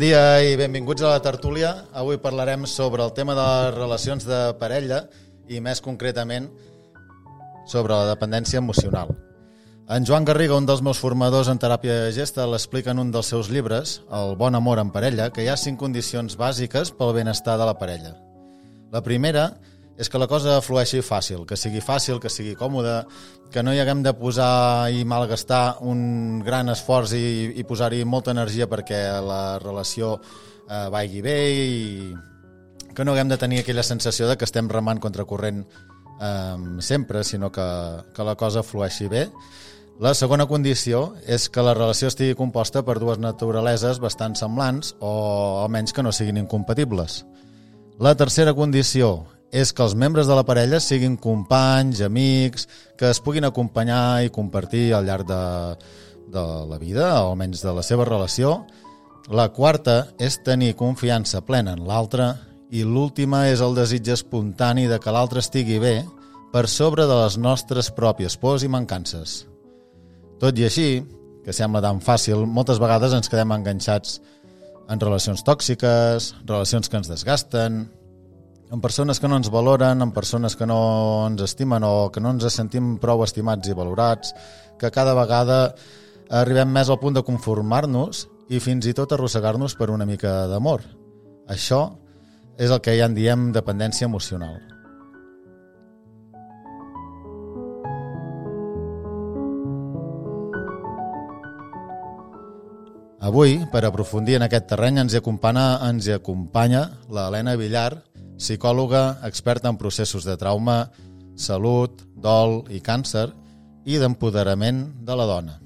Dia i benvinguts a la tertúlia. Avui parlarem sobre el tema de les relacions de parella i més concretament sobre la dependència emocional. En Joan Garriga, un dels meus formadors en teràpia gesta, l'explica en un dels seus llibres, El bon amor en parella, que hi ha cinc condicions bàsiques pel benestar de la parella. La primera és que la cosa flueixi fàcil, que sigui fàcil, que sigui còmode, que no hi haguem de posar i malgastar un gran esforç i, i posar-hi molta energia perquè la relació eh, vagi bé i que no haguem de tenir aquella sensació de que estem remant contra corrent eh, sempre, sinó que, que la cosa flueixi bé. La segona condició és que la relació estigui composta per dues naturaleses bastant semblants o almenys que no siguin incompatibles. La tercera condició és que els membres de la parella siguin companys, amics, que es puguin acompanyar i compartir al llarg de, de la vida, o almenys de la seva relació. La quarta és tenir confiança plena en l'altre i l'última és el desig espontani de que l'altre estigui bé per sobre de les nostres pròpies pors i mancances. Tot i així, que sembla tan fàcil, moltes vegades ens quedem enganxats en relacions tòxiques, relacions que ens desgasten, amb persones que no ens valoren, amb persones que no ens estimen o que no ens sentim prou estimats i valorats, que cada vegada arribem més al punt de conformar-nos i fins i tot arrossegar-nos per una mica d'amor. Això és el que ja en diem dependència emocional. Avui, per aprofundir en aquest terreny, ens hi acompanya, ens hi acompanya l'Helena Villar, psicòloga, experta en processos de trauma, salut, dol i càncer i d'empoderament de la dona.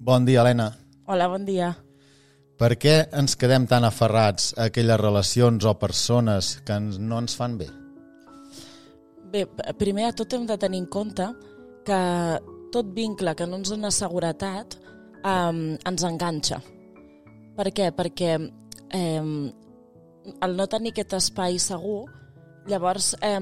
Bon dia, Helena. Hola, bon dia. Per què ens quedem tan aferrats a aquelles relacions o persones que ens, no ens fan bé? Bé, primer de tot hem de tenir en compte que tot vincle que no ens dona seguretat eh, ens enganxa. Per què? Perquè eh, el no tenir aquest espai segur, llavors eh,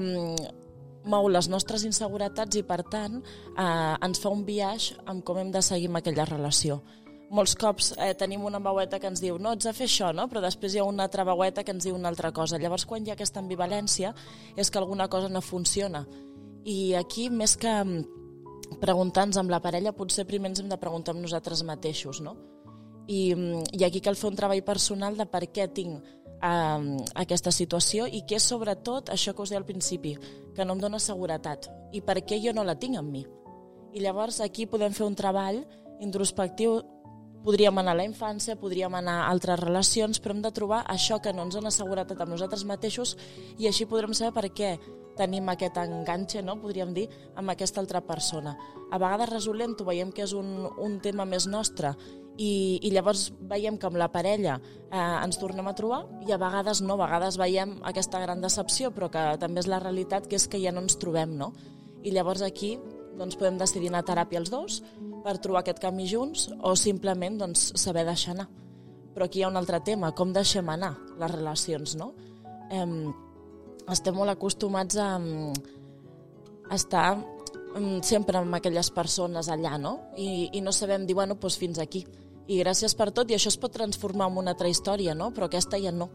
mou les nostres inseguretats i, per tant, eh, ens fa un viatge amb com hem de seguir amb aquella relació. Molts cops eh, tenim una veueta que ens diu no, ets a fer això, no? però després hi ha una altra veueta que ens diu una altra cosa. Llavors, quan hi ha aquesta ambivalència, és que alguna cosa no funciona. I aquí, més que preguntar-nos amb la parella, potser primer ens hem de preguntar amb nosaltres mateixos, no? I, i aquí cal fer un treball personal de per què tinc eh, aquesta situació i que és sobretot això que us deia al principi, que no em dona seguretat i per què jo no la tinc amb mi. I llavors aquí podem fer un treball introspectiu podríem anar a la infància, podríem anar a altres relacions, però hem de trobar això que no ens dona seguretat amb nosaltres mateixos i així podrem saber per què tenim aquest enganxe, no? podríem dir, amb aquesta altra persona. A vegades resolent-ho veiem que és un, un tema més nostre i, i llavors veiem que amb la parella eh, ens tornem a trobar i a vegades no, a vegades veiem aquesta gran decepció, però que també és la realitat que és que ja no ens trobem, no? I llavors aquí doncs, podem decidir anar a teràpia els dos per trobar aquest camí junts o simplement doncs, saber deixar anar. Però aquí hi ha un altre tema, com deixem anar les relacions, no? Eh, estem molt acostumats a, a estar sempre amb aquelles persones allà, no? I, i no sabem dir, bueno, doncs fins aquí i gràcies per tot, i això es pot transformar en una altra història, no? però aquesta ja no.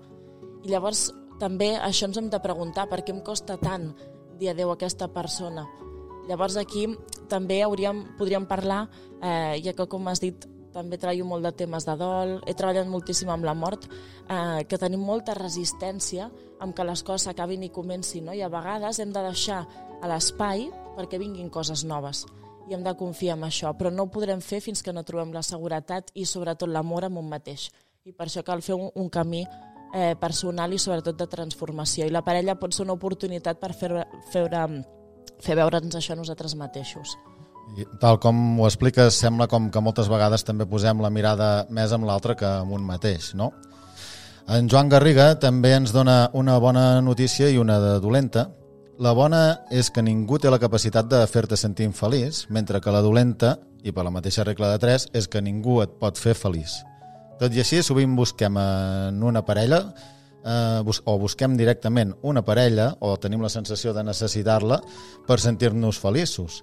I llavors també això ens hem de preguntar, per què em costa tant dir adeu a aquesta persona? Llavors aquí també hauríem, podríem parlar, eh, ja que com has dit també treballo molt de temes de dol, he treballat moltíssim amb la mort, eh, que tenim molta resistència amb que les coses acabin i comencin, no? i a vegades hem de deixar a l'espai perquè vinguin coses noves i hem de confiar en això, però no ho podrem fer fins que no trobem la seguretat i sobretot l'amor amb un mateix. I per això cal fer un, un camí eh, personal i sobretot de transformació. I la parella pot ser una oportunitat per fer, fer, fer veure'ns això nosaltres mateixos. I tal com ho expliques, sembla com que moltes vegades també posem la mirada més amb l'altre que amb un mateix, no? En Joan Garriga també ens dona una bona notícia i una de dolenta, la bona és que ningú té la capacitat de fer-te sentir infeliç, mentre que la dolenta, i per la mateixa regla de 3, és que ningú et pot fer feliç. Tot i així, sovint busquem en una parella eh, bus o busquem directament una parella o tenim la sensació de necessitar-la per sentir-nos feliços.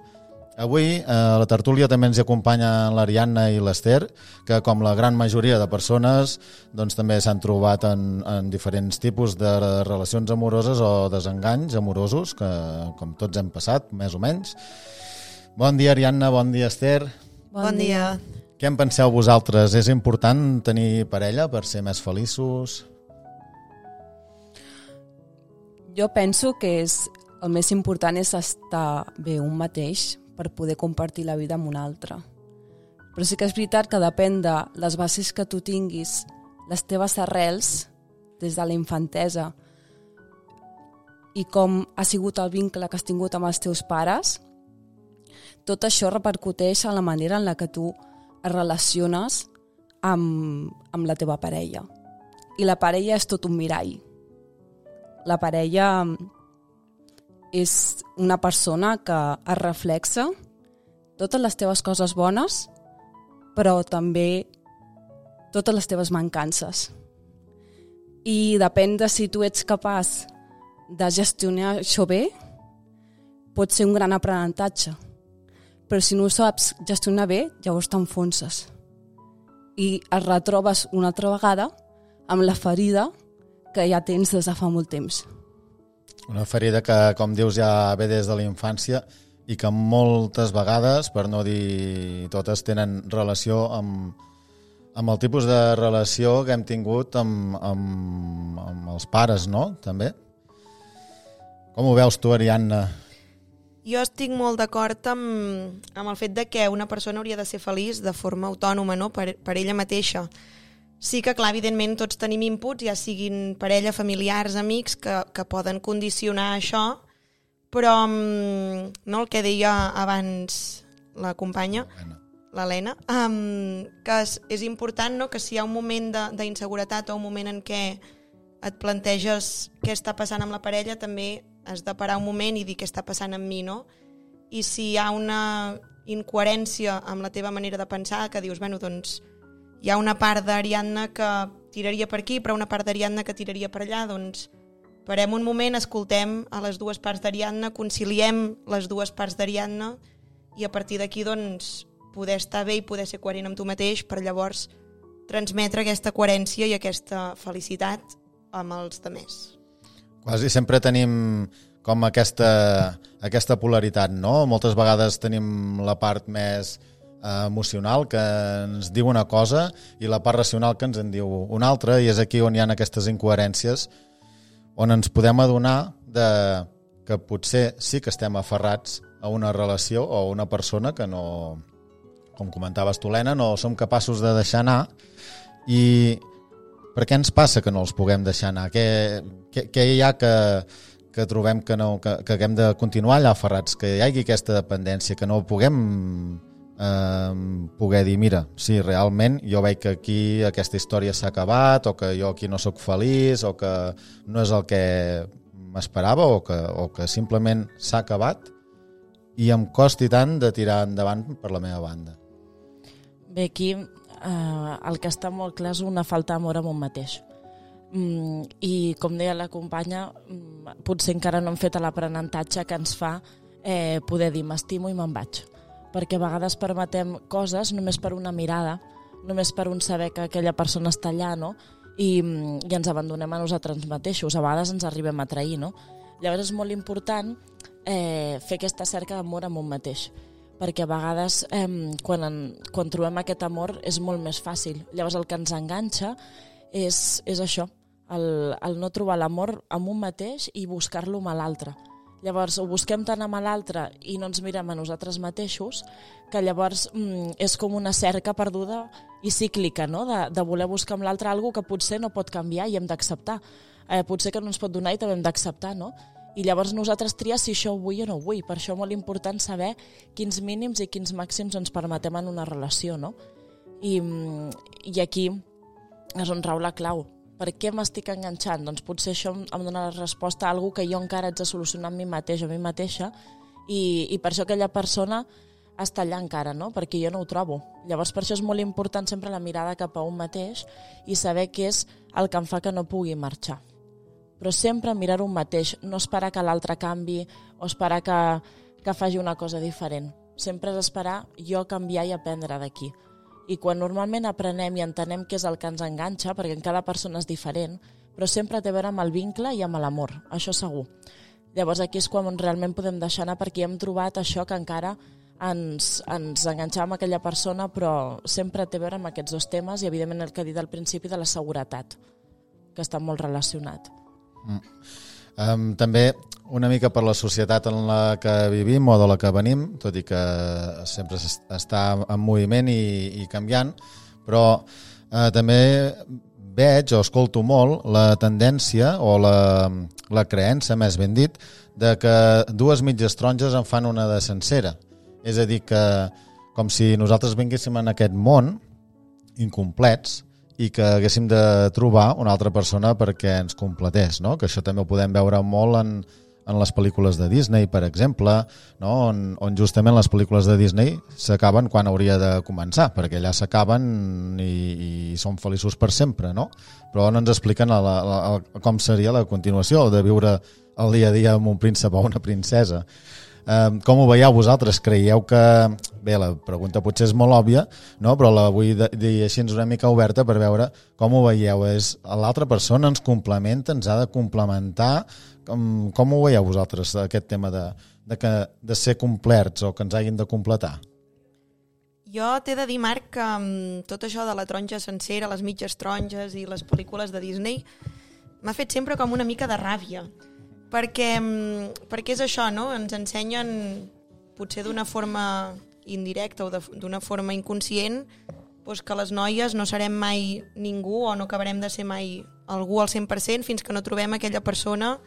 Avui eh, a la tertúlia també ens hi acompanyen l'Ariadna i l'Ester, que com la gran majoria de persones doncs, també s'han trobat en, en diferents tipus de relacions amoroses o desenganys amorosos, que com tots hem passat, més o menys. Bon dia, Ariadna, bon dia,Ester. Bon, bon dia. dia. Què en penseu vosaltres? És important tenir parella per ser més feliços? Jo penso que és, el més important és estar bé un mateix, per poder compartir la vida amb un altre. Però sí que és veritat que depèn de les bases que tu tinguis, les teves arrels, des de la infantesa, i com ha sigut el vincle que has tingut amb els teus pares, tot això repercuteix en la manera en la que tu es relaciones amb, amb la teva parella. I la parella és tot un mirall. La parella és una persona que es reflexa totes les teves coses bones, però també totes les teves mancances. I depèn de si tu ets capaç de gestionar això bé, pot ser un gran aprenentatge. Però si no ho saps gestionar bé, llavors t'enfonses. I es retrobes una altra vegada amb la ferida que ja tens des de fa molt temps. Una ferida que, com dius, ja ve des de la infància i que moltes vegades, per no dir totes, tenen relació amb, amb el tipus de relació que hem tingut amb, amb, amb els pares, no? També. Com ho veus tu, Ariadna? Jo estic molt d'acord amb, amb el fet de que una persona hauria de ser feliç de forma autònoma, no? per, per ella mateixa. Sí que, clar, evidentment, tots tenim inputs, ja siguin parella, familiars, amics, que, que poden condicionar això, però um, no, el que deia abans la companya, l'Helena, um, que és, és important no, que si hi ha un moment d'inseguretat o un moment en què et planteges què està passant amb la parella, també has de parar un moment i dir què està passant amb mi, no? I si hi ha una incoherència amb la teva manera de pensar, que dius, bueno, doncs hi ha una part d'Ariadna que tiraria per aquí, però una part d'Ariadna que tiraria per allà, doncs parem un moment, escoltem a les dues parts d'Ariadna, conciliem les dues parts d'Ariadna i a partir d'aquí doncs poder estar bé i poder ser coherent amb tu mateix per llavors transmetre aquesta coherència i aquesta felicitat amb els demés. Quasi sempre tenim com aquesta, aquesta polaritat, no? Moltes vegades tenim la part més emocional que ens diu una cosa i la part racional que ens en diu una altra i és aquí on hi ha aquestes incoherències on ens podem adonar de que potser sí que estem aferrats a una relació o a una persona que no, com comentaves tu, Helena, no som capaços de deixar anar i per què ens passa que no els puguem deixar anar? Què, què, què hi ha que, que trobem que, no, que, que haguem de continuar allà aferrats, que hi hagi aquesta dependència, que no puguem poder dir, mira, sí, realment jo veig que aquí aquesta història s'ha acabat o que jo aquí no sóc feliç o que no és el que m'esperava o, que, o que simplement s'ha acabat i em costi tant de tirar endavant per la meva banda. Bé, aquí eh, el que està molt clar és una falta d'amor amb un mateix. Mm, I com deia la companya, mm, potser encara no hem fet l'aprenentatge que ens fa eh, poder dir m'estimo i me'n vaig perquè a vegades permetem coses només per una mirada, només per un saber que aquella persona està allà, no? I, i ens abandonem a nosaltres mateixos, a vegades ens arribem a trair, no? Llavors és molt important eh, fer aquesta cerca d'amor amb un mateix, perquè a vegades eh, quan, en, quan trobem aquest amor és molt més fàcil. Llavors el que ens enganxa és, és això, el, el no trobar l'amor amb un mateix i buscar-lo amb l'altre Llavors ho busquem tant amb l'altre i no ens mirem a nosaltres mateixos que llavors mm, és com una cerca perduda i cíclica, no? de, de voler buscar amb l'altre alguna que potser no pot canviar i hem d'acceptar. Eh, potser que no ens pot donar i també hem d'acceptar, no? I llavors nosaltres triar si això ho vull o no ho vull. Per això és molt important saber quins mínims i quins màxims ens permetem en una relació, no? I, mm, i aquí és on rau la clau per què m'estic enganxant? Doncs potser això em dona la resposta a algú que jo encara haig de solucionar amb mi mateix o a mi mateixa i, i per això aquella persona està allà encara, no? perquè jo no ho trobo. Llavors per això és molt important sempre la mirada cap a un mateix i saber què és el que em fa que no pugui marxar. Però sempre mirar un mateix, no esperar que l'altre canvi o esperar que, que faci una cosa diferent. sempre és esperar jo canviar i aprendre d'aquí. I quan normalment aprenem i entenem què és el que ens enganxa, perquè en cada persona és diferent, però sempre té a veure amb el vincle i amb l'amor, això segur. Llavors aquí és quan realment podem deixar anar perquè hem trobat això que encara ens, ens enganxava amb aquella persona, però sempre té a veure amb aquests dos temes i evidentment el que he dit al principi de la seguretat, que està molt relacionat. Mm. Um, també una mica per la societat en la que vivim o de la que venim, tot i que sempre està en moviment i, i canviant, però eh, també veig o escolto molt la tendència o la, la creença, més ben dit, de que dues mitges taronges en fan una de sencera. És a dir, que com si nosaltres vinguéssim en aquest món incomplets i que haguéssim de trobar una altra persona perquè ens completés, no? que això també ho podem veure molt en, en les pel·lícules de Disney, per exemple, no? on, on justament les pel·lícules de Disney s'acaben quan hauria de començar, perquè allà s'acaben i, i són feliços per sempre, no? Però no ens expliquen la, la, la, com seria la continuació de viure el dia a dia amb un príncep o una princesa. Eh, com ho veieu vosaltres? Creieu que... Bé, la pregunta potser és molt òbvia, no? però la vull dir així una mica oberta per veure com ho veieu. És L'altra persona ens complementa, ens ha de complementar. Com, com ho veieu vosaltres, aquest tema de, de, que, de ser complerts o que ens hagin de completar? Jo t'he de dir, Marc, que tot això de la taronja sencera, les mitges taronges i les pel·lícules de Disney m'ha fet sempre com una mica de ràbia perquè, mm, perquè és això, no? Ens ensenyen, potser d'una forma indirecta o d'una forma inconscient, doncs que les noies no serem mai ningú o no acabarem de ser mai algú al 100% fins que no trobem aquella persona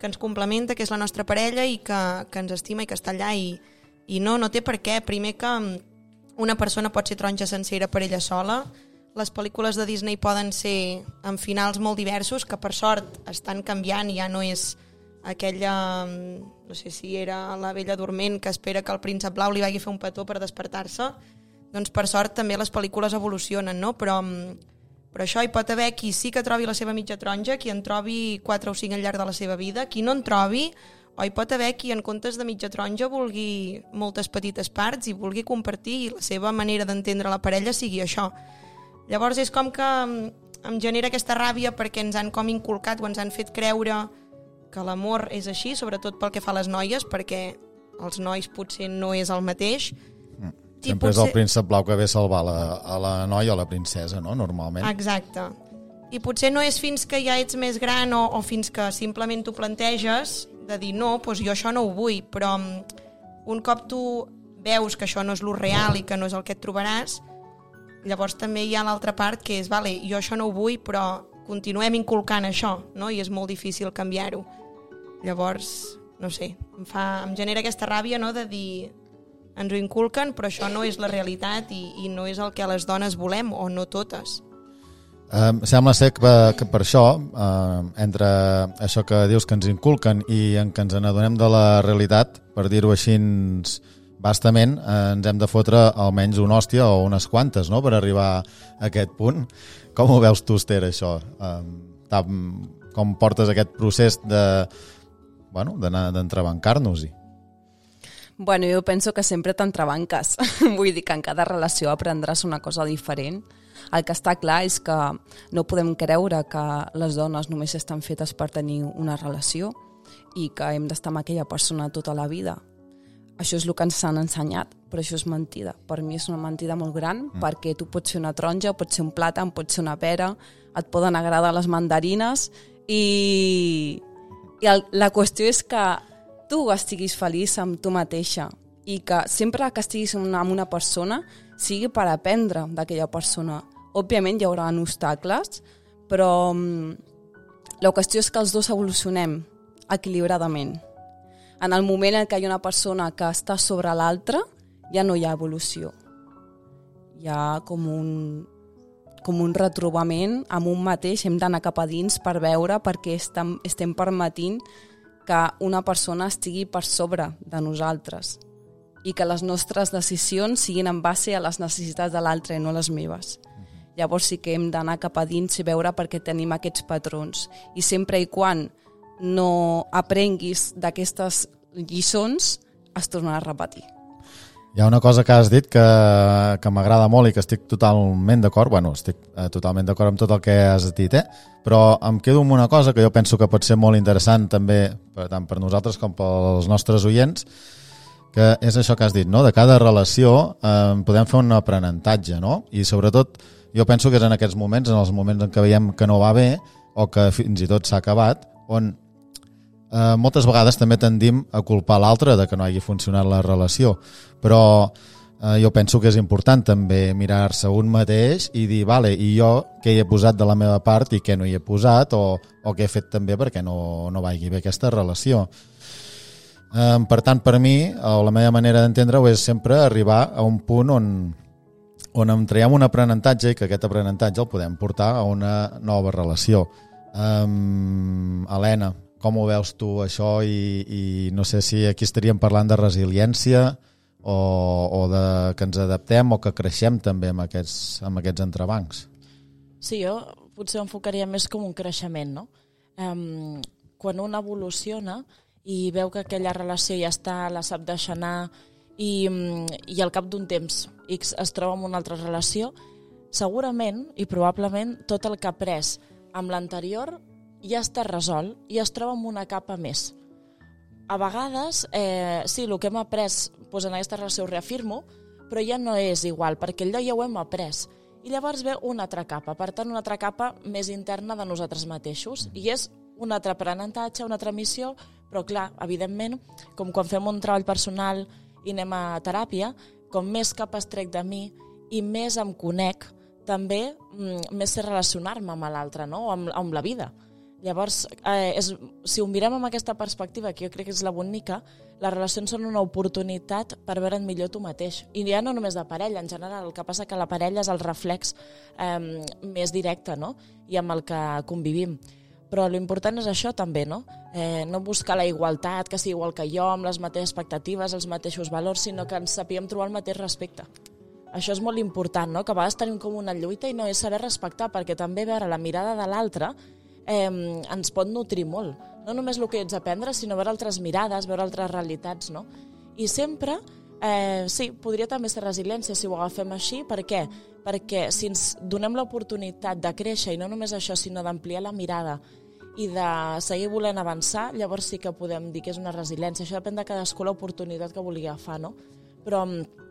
que ens complementa, que és la nostra parella i que, que ens estima i que està allà i, i no, no té per què. Primer que mm, una persona pot ser taronja sencera per ella sola, les pel·lícules de Disney poden ser amb finals molt diversos, que per sort estan canviant i ja no és aquella, mm, no sé si era la vella dorment que espera que el príncep blau li vagi a fer un petó per despertar-se, doncs per sort també les pel·lícules evolucionen, no? Però, mm, però això hi pot haver qui sí que trobi la seva mitja taronja, qui en trobi 4 o 5 al llarg de la seva vida, qui no en trobi, o hi pot haver qui en comptes de mitja taronja vulgui moltes petites parts i vulgui compartir i la seva manera d'entendre la parella sigui això. Llavors és com que mm, em genera aquesta ràbia perquè ens han com inculcat o ens han fet creure que l'amor és així, sobretot pel que fa a les noies, perquè els nois potser no és el mateix. Mm. Sempre potser... és el príncep blau que ve a salvar la, a la noia o la princesa, no?, normalment. Exacte. I potser no és fins que ja ets més gran o, o fins que simplement t'ho planteges de dir no, doncs jo això no ho vull, però mm, un cop tu veus que això no és lo real i que no és el que et trobaràs, llavors també hi ha l'altra part que és, vale, jo això no ho vull, però continuem inculcant això, no? i és molt difícil canviar-ho. Llavors, no sé, em, fa, em genera aquesta ràbia no, de dir ens ho inculquen, però això no és la realitat i, i no és el que les dones volem, o no totes. Um, sembla ser que, que per això, uh, entre això que dius que ens inculquen i en que ens n'adonem de la realitat, per dir-ho així bastament, uh, ens hem de fotre almenys una hòstia o unes quantes no?, per arribar a aquest punt. Com ho veus tu, Esther, això? Um, com portes aquest procés de bueno, d'entrebancar-nos-hi. Bueno, jo penso que sempre t'entrebanques. Vull dir que en cada relació aprendràs una cosa diferent. El que està clar és que no podem creure que les dones només estan fetes per tenir una relació i que hem d'estar amb aquella persona tota la vida. Això és el que ens han ensenyat, però això és mentida. Per mi és una mentida molt gran, mm. perquè tu pots ser una taronja, pots ser un plàtan, pots ser una pera, et poden agradar les mandarines i i el, la qüestió és que tu estiguis feliç amb tu mateixa i que sempre que estiguis amb una, persona sigui per aprendre d'aquella persona. Òbviament hi haurà obstacles, però mm, la qüestió és que els dos evolucionem equilibradament. En el moment en què hi ha una persona que està sobre l'altra, ja no hi ha evolució. Hi ha com un, com un retrobament amb un mateix, hem d'anar cap a dins per veure perquè estem, estem permetint que una persona estigui per sobre de nosaltres i que les nostres decisions siguin en base a les necessitats de l'altre i no les meves. Llavors sí que hem d'anar cap a dins i veure perquè tenim aquests patrons. I sempre i quan no aprenguis d'aquestes lliçons, es tornarà a repetir. Hi ha una cosa que has dit que, que m'agrada molt i que estic totalment d'acord, bueno, estic eh, totalment d'acord amb tot el que has dit, eh? però em quedo amb una cosa que jo penso que pot ser molt interessant també, per, tant per nosaltres com pels nostres oients, que és això que has dit, no? de cada relació eh, podem fer un aprenentatge, no? i sobretot jo penso que és en aquests moments, en els moments en què veiem que no va bé o que fins i tot s'ha acabat, on eh, moltes vegades també tendim a culpar l'altre de que no hagi funcionat la relació, però eh, jo penso que és important també mirar-se un mateix i dir, vale, i jo què hi he posat de la meva part i què no hi he posat o, o què he fet també perquè no, no vagi bé aquesta relació. Eh, per tant, per mi, o la meva manera d'entendre-ho és sempre arribar a un punt on, on em traiem un aprenentatge i que aquest aprenentatge el podem portar a una nova relació. Um, Helena, com ho veus tu això i, i no sé si aquí estaríem parlant de resiliència o, o de que ens adaptem o que creixem també amb aquests, amb aquests entrebancs? Sí, jo potser ho enfocaria més com un creixement, no? Um, quan un evoluciona i veu que aquella relació ja està, la sap deixar anar i, i al cap d'un temps X es troba en una altra relació, segurament i probablement tot el que ha après amb l'anterior ja està resolt i es troba en una capa més. A vegades, eh, sí, el que hem après doncs en aquesta relació ho reafirmo, però ja no és igual, perquè allò ja ho hem après. I llavors ve una altra capa, per tant, una altra capa més interna de nosaltres mateixos. I és un altre aprenentatge, una altra missió, però clar, evidentment, com quan fem un treball personal i anem a teràpia, com més capes trec de mi i més em conec, també mm, més sé relacionar-me amb l'altre, no? O amb, amb la vida. Llavors, eh, és, si ho mirem amb aquesta perspectiva, que jo crec que és la bonica, les relacions són una oportunitat per veure'n millor tu mateix. I ja no només de parella, en general. El que passa que la parella és el reflex eh, més directe no? i amb el que convivim. Però l'important és això també, no? Eh, no buscar la igualtat, que sigui igual que jo, amb les mateixes expectatives, els mateixos valors, sinó que ens sapiguem trobar el mateix respecte. Això és molt important, no? que a vegades tenim com una lluita i no és saber respectar, perquè també veure la mirada de l'altre eh, ens pot nutrir molt. No només el que ets aprendre, sinó veure altres mirades, veure altres realitats, no? I sempre, eh, sí, podria també ser resiliència si ho agafem així. Per què? Perquè si ens donem l'oportunitat de créixer, i no només això, sinó d'ampliar la mirada i de seguir volent avançar, llavors sí que podem dir que és una resiliència. Això depèn de cadascú l'oportunitat que vulgui agafar, no? Però mm,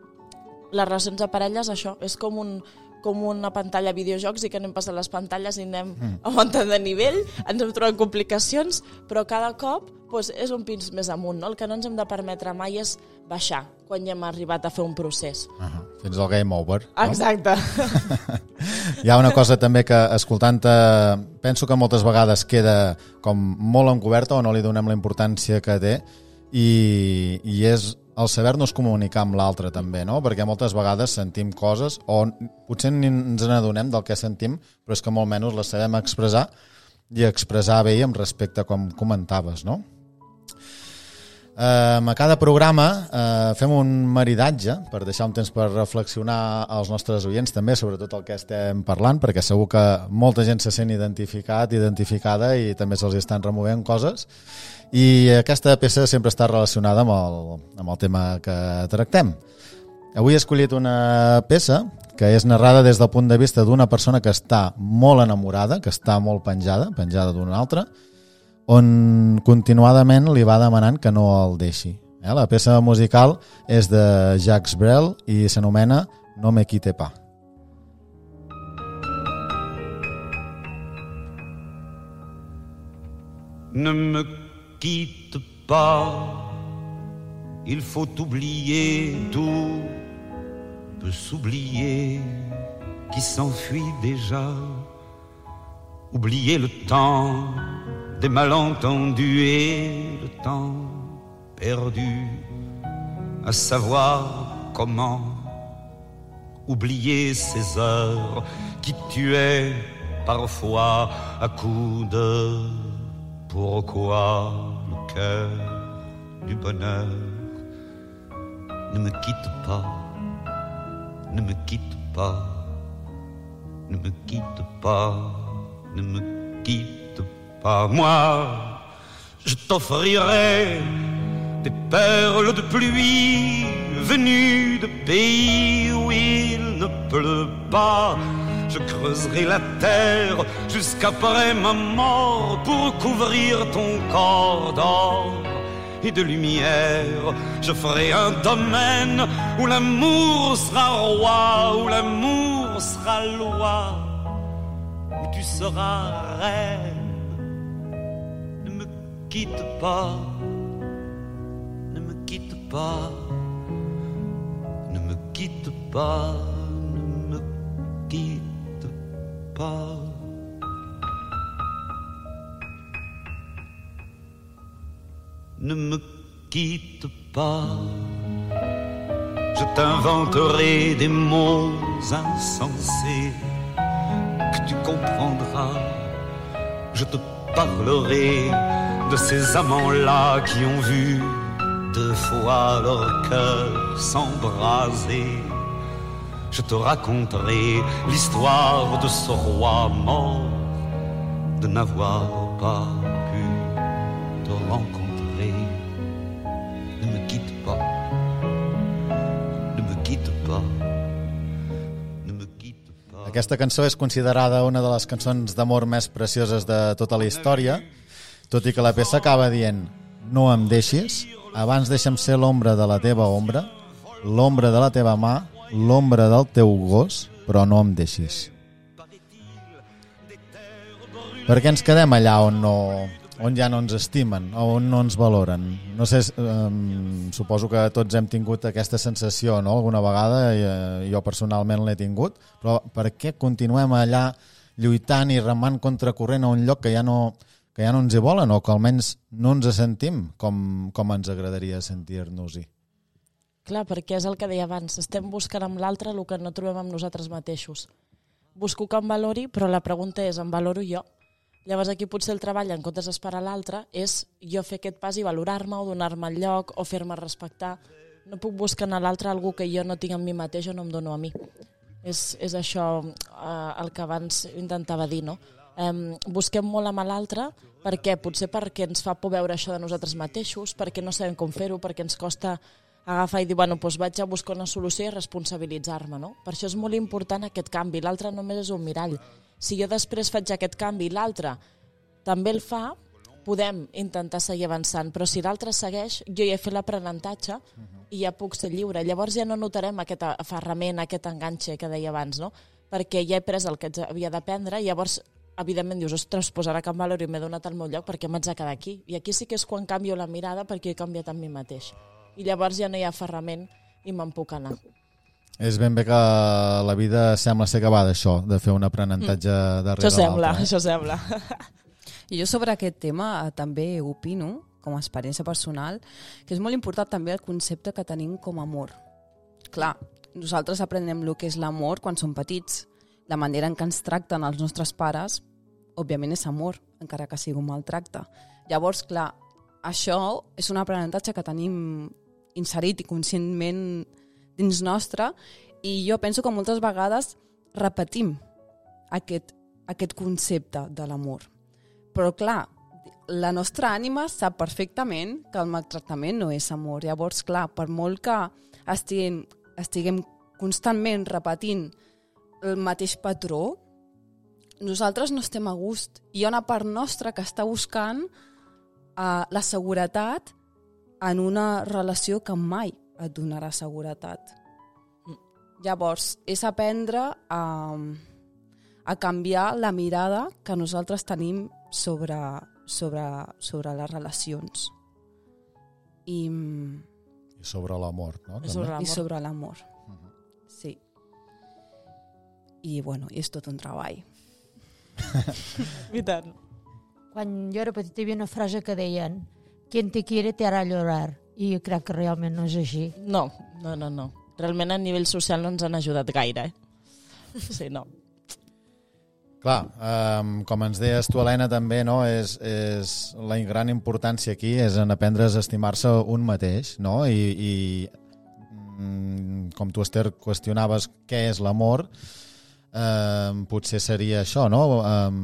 les relacions de parelles, això, és com un, com una pantalla de videojocs i que anem passant les pantalles i anem mm. augmentant de nivell, ens hem trobat complicacions, però cada cop doncs, és un pins més amunt. No? El que no ens hem de permetre mai és baixar quan ja hem arribat a fer un procés. Uh -huh. Fins al game over. No? Exacte. Hi ha una cosa també que, escoltant-te, penso que moltes vegades queda com molt encoberta o no li donem la importància que té i, i és el saber-nos comunicar amb l'altre també, no? Perquè moltes vegades sentim coses o potser ni ens n'adonem del que sentim, però és que molt menys les sabem expressar i expressar bé amb respecte com comentaves, no? Eh, a cada programa eh, fem un maridatge per deixar un temps per reflexionar als nostres oients també sobre tot el que estem parlant perquè segur que molta gent se sent identificat, identificada i també se'ls estan removent coses i aquesta peça sempre està relacionada amb el, amb el tema que tractem. Avui he escollit una peça que és narrada des del punt de vista d'una persona que està molt enamorada, que està molt penjada, penjada d'una altra, on continuadament li va demanant que no el deixi. Eh? La peça musical és de Jacques Brel i s'anomena No me quite pas. Ne me quitte pas, il faut oublier tout, peut s'oublier qui s'enfuit déjà, oublier le temps des malentendus et le temps perdu, à savoir comment oublier ces heures qui tuaient parfois à coups de pourquoi cœur du bonheur. Ne me quitte pas, ne me quitte pas, ne me quitte pas, ne me quitte pas. Moi, je t'offrirai des perles de pluie venu de pays où il ne pleut pas. Je creuserai la terre jusqu'après ma mort pour couvrir ton corps d'or et de lumière. Je ferai un domaine où l'amour sera roi, où l'amour sera loi, où tu seras reine. Ne me quitte pas, ne me quitte pas, ne me quitte pas, ne me quitte pas. ne me quitte pas. Je t'inventerai des mots insensés que tu comprendras. Je te parlerai de ces amants-là qui ont vu deux fois leur cœur s'embraser. Je te raconterai l'histoire de ce roi mort de n'avoir pas pu te rencontrer. Ne me quitte pas, ne me quitte pas. Aquesta cançó és considerada una de les cançons d'amor més precioses de tota la història, tot i que la peça acaba dient no em deixis, abans deixa'm ser l'ombra de la teva ombra, l'ombra de la teva mà, l'ombra del teu gos, però no em deixis. Per què ens quedem allà on, no, on ja no ens estimen, on no ens valoren? No sé, um, suposo que tots hem tingut aquesta sensació no? alguna vegada, i, eh, jo personalment l'he tingut, però per què continuem allà lluitant i remant contra corrent a un lloc que ja no, que ja no ens hi volen o que almenys no ens sentim com, com ens agradaria sentir-nos-hi? Clar, perquè és el que deia abans, estem buscant amb l'altre el que no trobem amb nosaltres mateixos. Busco que em valori, però la pregunta és, em valoro jo? Llavors aquí potser el treball, en comptes d'esperar l'altre, és jo fer aquest pas i valorar-me o donar-me el lloc o fer-me respectar. No puc buscar en l'altre algú que jo no tinc en mi mateix o no em dono a mi. És, és això eh, el que abans intentava dir, no? Eh, busquem molt amb l'altre perquè potser perquè ens fa por veure això de nosaltres mateixos, perquè no sabem com fer-ho, perquè ens costa agafar i dir, bueno, doncs vaig a buscar una solució i responsabilitzar-me, no? Per això és molt important aquest canvi. L'altre només és un mirall. Si jo després faig aquest canvi i l'altre també el fa, podem intentar seguir avançant, però si l'altre segueix, jo ja he fet l'aprenentatge i ja puc ser lliure. Llavors ja no notarem aquest aferrament, aquest enganxe que deia abans, no? Perquè ja he pres el que havia d'aprendre llavors evidentment dius, ostres, pues ara que em valori m'he donat el meu lloc perquè m'haig de quedar aquí. I aquí sí que és quan canvio la mirada perquè he canviat en mi mateix. I llavors ja no hi ha aferrament i me'n puc anar. És ben bé que la vida sembla ser que va d'això, de fer un aprenentatge mm. darrere Això sembla, l'altre. eh? això sembla. I jo sobre aquest tema eh, també opino, com a experiència personal, que és molt important també el concepte que tenim com a amor. Clar, nosaltres aprenem el que és l'amor quan som petits. La manera en què ens tracten els nostres pares, òbviament és amor, encara que sigui un maltracte. Llavors, clar, això és un aprenentatge que tenim inserit i conscientment dins nostre i jo penso que moltes vegades repetim aquest, aquest concepte de l'amor. Però clar, la nostra ànima sap perfectament que el maltractament no és amor. Llavors, clar, per molt que estiguem, estiguem constantment repetint el mateix patró, nosaltres no estem a gust. Hi ha una part nostra que està buscant uh, la seguretat en una relació que mai et donarà seguretat. Llavors, és aprendre a, a canviar la mirada que nosaltres tenim sobre, sobre, sobre les relacions. I, I sobre l'amor, no? I També. sobre l'amor. I, bueno, és tot un treball. I tant. Quan jo era petita hi havia una frase que deien quien te quiere te hará llorar i jo crec que realment no és així. No, no, no, no. Realment a nivell social no ens han ajudat gaire, eh? Sí, no. Clar, um, com ens deies tu, Helena, també no? és, és la gran importància aquí és en aprendre a estimar-se un mateix, no? I, i mm, com tu, Esther, qüestionaves què és l'amor, um, potser seria això, no? Um,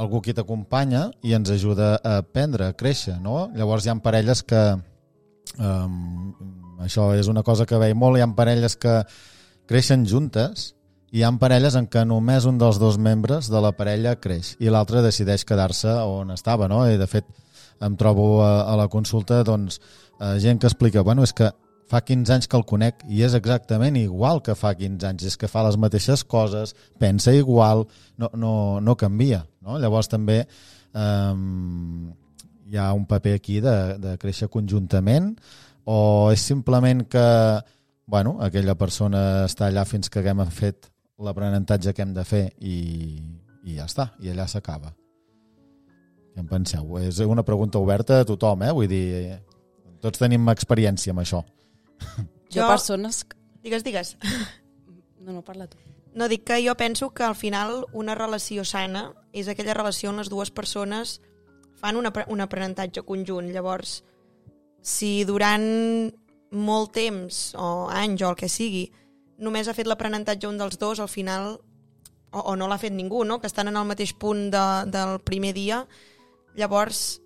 algú qui t'acompanya i ens ajuda a aprendre, a créixer, no? Llavors hi ha parelles que Um, això és una cosa que veig molt. Hi ha parelles que creixen juntes i hi ha parelles en què només un dels dos membres de la parella creix i l'altre decideix quedar-se on estava, no? I de fet em trobo a, a la consulta doncs, eh, gent que explica, bueno, és que fa 15 anys que el conec i és exactament igual que fa 15 anys, és que fa les mateixes coses, pensa igual, no, no, no canvia. No? Llavors també eh, hi ha un paper aquí de, de créixer conjuntament o és simplement que bueno, aquella persona està allà fins que haguem fet l'aprenentatge que hem de fer i, i ja està, i allà s'acaba. Què en penseu? És una pregunta oberta a tothom, eh? Vull dir, tots tenim experiència amb això. Jo, Jo- persones... Digues, digues. No, no, parla tu. No, dic que jo penso que al final una relació sana és aquella relació on les dues persones fan un, apre un aprenentatge conjunt. Llavors, si durant molt temps, o anys, o el que sigui, només ha fet l'aprenentatge un dels dos, al final, o, o no l'ha fet ningú, no? que estan en el mateix punt de, del primer dia, llavors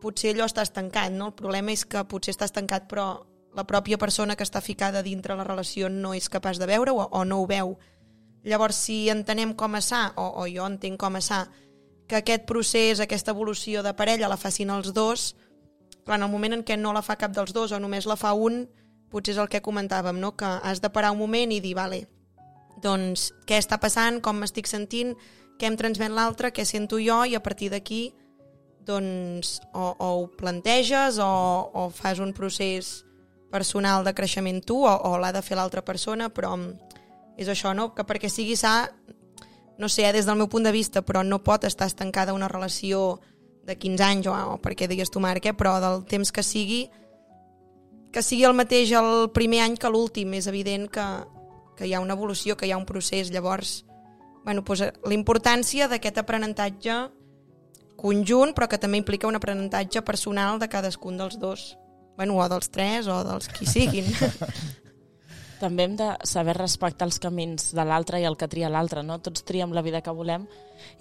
potser allò està estancat, no? El problema és que potser està estancat però la pròpia persona que està ficada dintre la relació no és capaç de veure-ho o, o no ho veu. Llavors, si entenem com a sa, o, o jo entenc com a sa, que aquest procés, aquesta evolució de parella la facin els dos, clar, en el moment en què no la fa cap dels dos o només la fa un, potser és el que comentàvem, no? que has de parar un moment i dir, vale, doncs què està passant, com m'estic sentint, què em transmet l'altre, què sento jo, i a partir d'aquí doncs o, o ho planteges o, o fas un procés personal de creixement tu o, o l'ha de fer l'altra persona, però és això, no? que perquè sigui sa, no sé, eh, des del meu punt de vista, però no pot estar estancada una relació de 15 anys o, o perquè digues tu, Marc, eh, però del temps que sigui, que sigui el mateix el primer any que l'últim. És evident que, que hi ha una evolució, que hi ha un procés. Llavors, bueno, doncs, la importància d'aquest aprenentatge conjunt, però que també implica un aprenentatge personal de cadascun dels dos. Bueno, o dels tres, o dels qui siguin. També hem de saber respectar els camins de l'altre i el que tria l'altre, no? Tots triem la vida que volem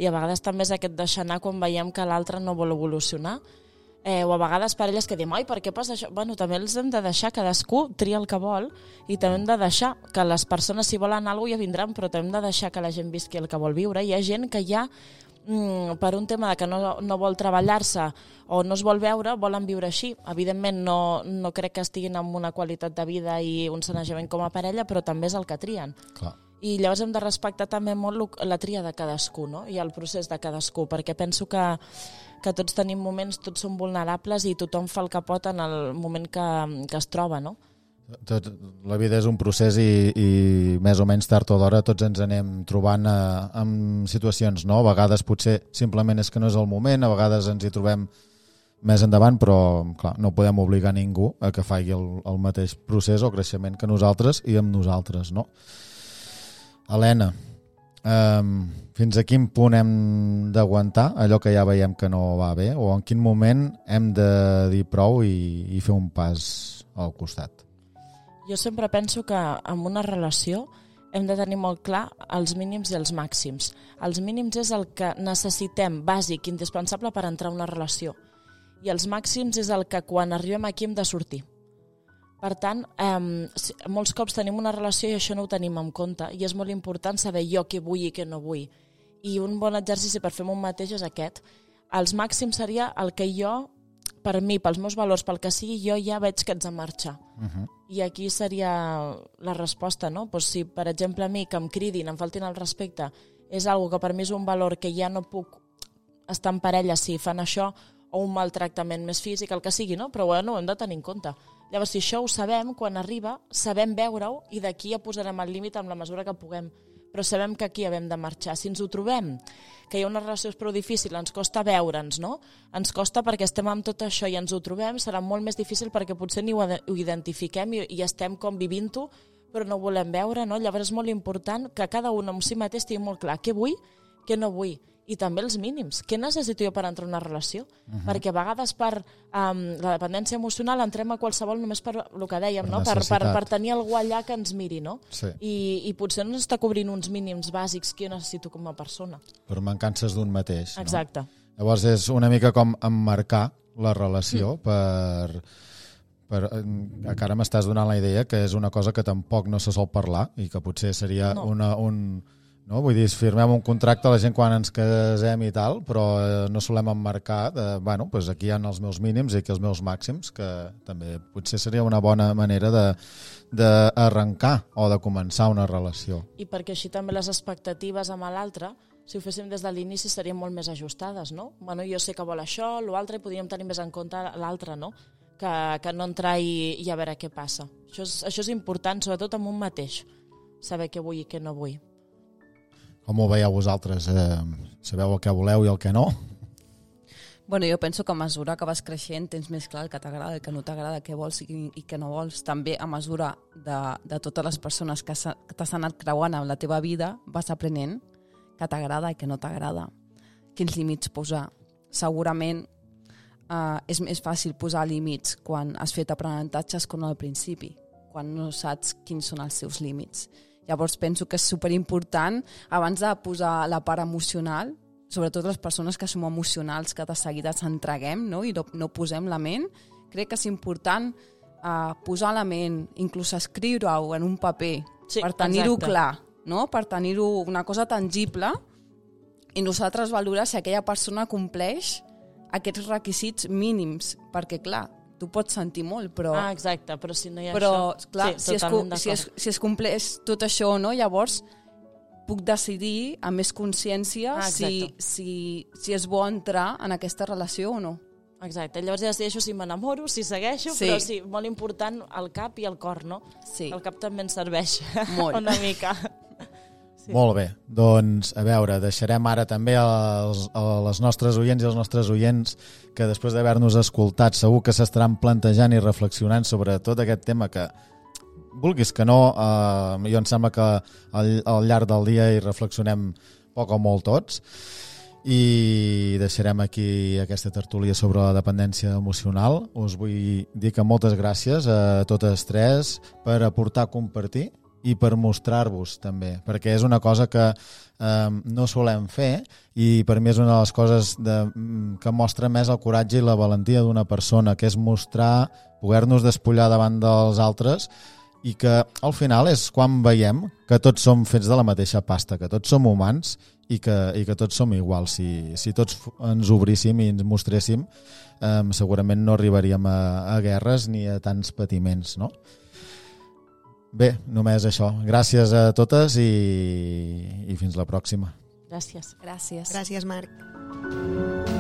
i a vegades també és aquest deixar anar quan veiem que l'altre no vol evolucionar eh, o a vegades parelles que diem ai, per què passa això? Bueno, també els hem de deixar, cadascú tria el que vol i també hem de deixar que les persones si volen alguna cosa ja vindran, però també hem de deixar que la gent visqui el que vol viure. Hi ha gent que ja mm, per un tema de que no, no vol treballar-se o no es vol veure, volen viure així. Evidentment no, no crec que estiguin amb una qualitat de vida i un sanejament com a parella, però també és el que trien. Clar. I llavors hem de respectar també molt la tria de cadascú no? i el procés de cadascú, perquè penso que, que tots tenim moments, tots som vulnerables i tothom fa el que pot en el moment que, que es troba, no? Tot, la vida és un procés i, i més o menys tard o d'hora tots ens anem trobant a, en situacions, no? A vegades potser simplement és que no és el moment, a vegades ens hi trobem més endavant, però clar, no podem obligar ningú a que faci el, el mateix procés o creixement que nosaltres i amb nosaltres, no? Helena, um, fins a quin punt hem d'aguantar allò que ja veiem que no va bé o en quin moment hem de dir prou i, i fer un pas al costat? Jo sempre penso que en una relació hem de tenir molt clar els mínims i els màxims. Els mínims és el que necessitem, bàsic, indispensable per entrar a una relació. I els màxims és el que quan arribem aquí hem de sortir. Per tant, eh, molts cops tenim una relació i això no ho tenim en compte i és molt important saber jo què vull i què no vull. I un bon exercici per fer un mateix és aquest. Els màxims seria el que jo, per mi, pels meus valors, pel que sigui, jo ja veig que ets de marxa. Uh -huh. I aquí seria la resposta, no? Pues si, per exemple, a mi que em cridin, em faltin el respecte, és algo que per mi és un valor que ja no puc estar en parella si fan això, o un maltractament més físic, el que sigui, no? Però bueno, ho hem de tenir en compte. Llavors, si això ho sabem, quan arriba, sabem veure-ho i d'aquí ja posarem el límit amb la mesura que puguem. Però sabem que aquí hem de marxar. Si ens ho trobem, que hi ha una relació prou difícil, ens costa veure'ns, no? Ens costa perquè estem amb tot això i ens ho trobem, serà molt més difícil perquè potser ni ho, ho identifiquem i, i estem com vivint-ho, però no ho volem veure, no? Llavors és molt important que cada un amb si mateix tingui molt clar què vull, què no vull i també els mínims. Què necessito jo per entrar en una relació? Uh -huh. Perquè a vegades per um, la dependència emocional entrem a qualsevol només per el que dèiem, Per no? per, per, per tenir algú allà que ens miri, no? Sí. I, I potser no està cobrint uns mínims bàsics que jo necessito com a persona. Per mancances d'un mateix. No? Exacte. Llavors és una mica com emmarcar la relació mm. per, per, eh, que ara m'estàs donant la idea que és una cosa que tampoc no se sol parlar i que potser seria No. una, un... No? Vull dir, firmem un contracte a la gent quan ens casem i tal, però eh, no solem emmarcar de, bueno, pues aquí hi ha els meus mínims i aquí els meus màxims, que també potser seria una bona manera de d'arrencar o de començar una relació. I perquè així també les expectatives amb l'altre, si ho féssim des de l'inici, serien molt més ajustades, no? Bueno, jo sé que vol això, l'altre, i podríem tenir més en compte l'altre, no? Que, que no entrar i, i a veure què passa. Això és, això és important, sobretot amb un mateix, saber què vull i què no vull. Com ho veieu vosaltres? Eh, sabeu el que voleu i el que no? Bueno, jo penso que a mesura que vas creixent tens més clar el que t'agrada, el que no t'agrada, què vols i, i què no vols. També a mesura de, de totes les persones que t'has anat creuant en la teva vida vas aprenent què t'agrada i què no t'agrada, quins límits posar. Segurament eh, és més fàcil posar límits quan has fet aprenentatges com al principi, quan no saps quins són els seus límits. Llavors penso que és superimportant, abans de posar la part emocional, sobretot les persones que som emocionals, que de seguida ens entreguem no? i no, no posem la ment, crec que és important uh, posar la ment, inclús escriure-ho en un paper, Sí, per tenir-ho clar, no? per tenir-ho una cosa tangible i nosaltres valorar si aquella persona compleix aquests requisits mínims, perquè clar, tu pots sentir molt, però Ah, exacte, però si no hi ha però, això... clar, sí, si, es, si, es, si es compleix tot això o no, llavors puc decidir amb més consciència Ah, si, si, si és bo entrar en aquesta relació o no. Exacte, llavors ja decideixo si m'enamoro, si segueixo, Sí. però sí, molt important el cap i el cor, no? Sí. El cap també ens serveix Molt. una mica. Sí. Molt bé, doncs a veure, deixarem ara també als, a les nostres oients i els nostres oients que després d'haver-nos escoltat segur que s'estaran plantejant i reflexionant sobre tot aquest tema que vulguis que no, eh, jo em sembla que al, al llarg del dia hi reflexionem poc o molt tots i deixarem aquí aquesta tertúlia sobre la dependència emocional. Us vull dir que moltes gràcies a totes tres per aportar a compartir i per mostrar-vos també, perquè és una cosa que eh, no solem fer i per mi és una de les coses de, mm, que mostra més el coratge i la valentia d'una persona, que és mostrar, poder-nos despullar davant dels altres i que al final és quan veiem que tots som fets de la mateixa pasta, que tots som humans i que, i que tots som iguals. Si, si tots ens obríssim i ens mostréssim, eh, segurament no arribaríem a, a guerres ni a tants patiments, no? Bé, només això. Gràcies a totes i, i fins la pròxima. Gràcies. Gràcies. Gràcies, Marc.